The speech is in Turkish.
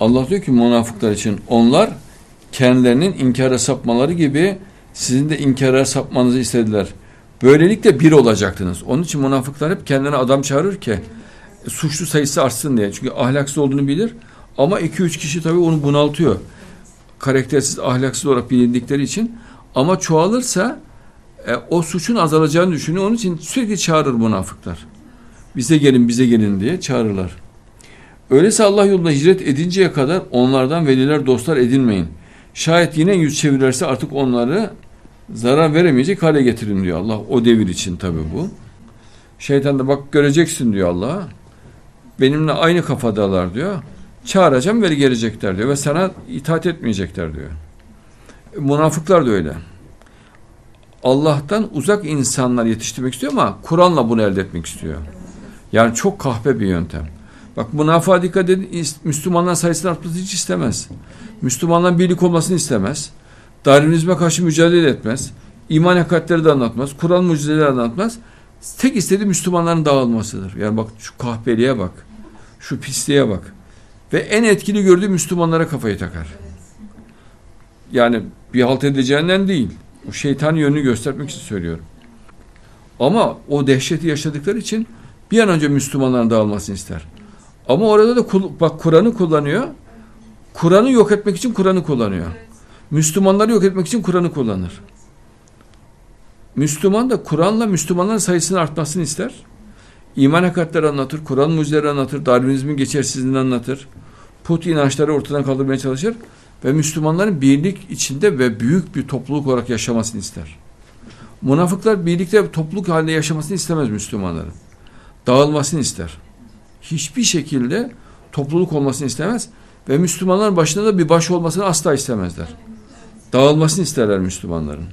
Allah diyor ki münafıklar için onlar kendilerinin inkara sapmaları gibi sizin de inkara sapmanızı istediler. Böylelikle bir olacaktınız. Onun için münafıklar hep kendine adam çağırır ki suçlu sayısı artsın diye. Çünkü ahlaksız olduğunu bilir. Ama iki üç kişi tabii onu bunaltıyor. Karaktersiz, ahlaksız olarak bilindikleri için. Ama çoğalırsa e, o suçun azalacağını düşünüyor. Onun için sürekli çağırır münafıklar. Bize gelin, bize gelin diye çağırırlar. Öyleyse Allah yolunda hicret edinceye kadar onlardan veliler, dostlar edinmeyin. Şayet yine yüz çevirirse artık onları zarar veremeyecek hale getirin diyor Allah. O devir için tabi bu. Şeytan da bak göreceksin diyor Allah. Benimle aynı kafadalar diyor. Çağıracağım ve gelecekler diyor. Ve sana itaat etmeyecekler diyor. Münafıklar da öyle. Allah'tan uzak insanlar yetiştirmek istiyor ama Kur'an'la bunu elde etmek istiyor. Yani çok kahpe bir yöntem. Bak münafığa dikkat edin. Müslümanlar sayısının artmasını hiç istemez. Müslümanların birlik olmasını istemez. Darwinizme karşı mücadele etmez. İman hakikatleri de anlatmaz. Kur'an mucizeleri anlatmaz. Tek istediği Müslümanların dağılmasıdır. Yani bak şu kahpeliğe bak. Şu pisliğe bak. Ve en etkili gördüğü Müslümanlara kafayı takar. Yani bir halt edeceğinden değil. O şeytan yönünü göstermek için söylüyorum. Ama o dehşeti yaşadıkları için bir an önce Müslümanların dağılmasını ister. Ama orada da bak Kur'an'ı kullanıyor. Kur'an'ı yok etmek için Kur'an'ı kullanıyor. Müslümanları yok etmek için Kur'an'ı kullanır. Müslüman da Kur'an'la Müslümanların sayısının artmasını ister. İman hakikatleri anlatır, Kur'an mucizeleri anlatır, Darwinizmin geçersizliğini anlatır. Put inançları ortadan kaldırmaya çalışır ve Müslümanların birlik içinde ve büyük bir topluluk olarak yaşamasını ister. Münafıklar birlikte topluluk halinde yaşamasını istemez Müslümanların. Dağılmasını ister. Hiçbir şekilde topluluk olmasını istemez ve Müslümanların başında da bir baş olmasını asla istemezler. Dağılmasını isterler Müslümanların.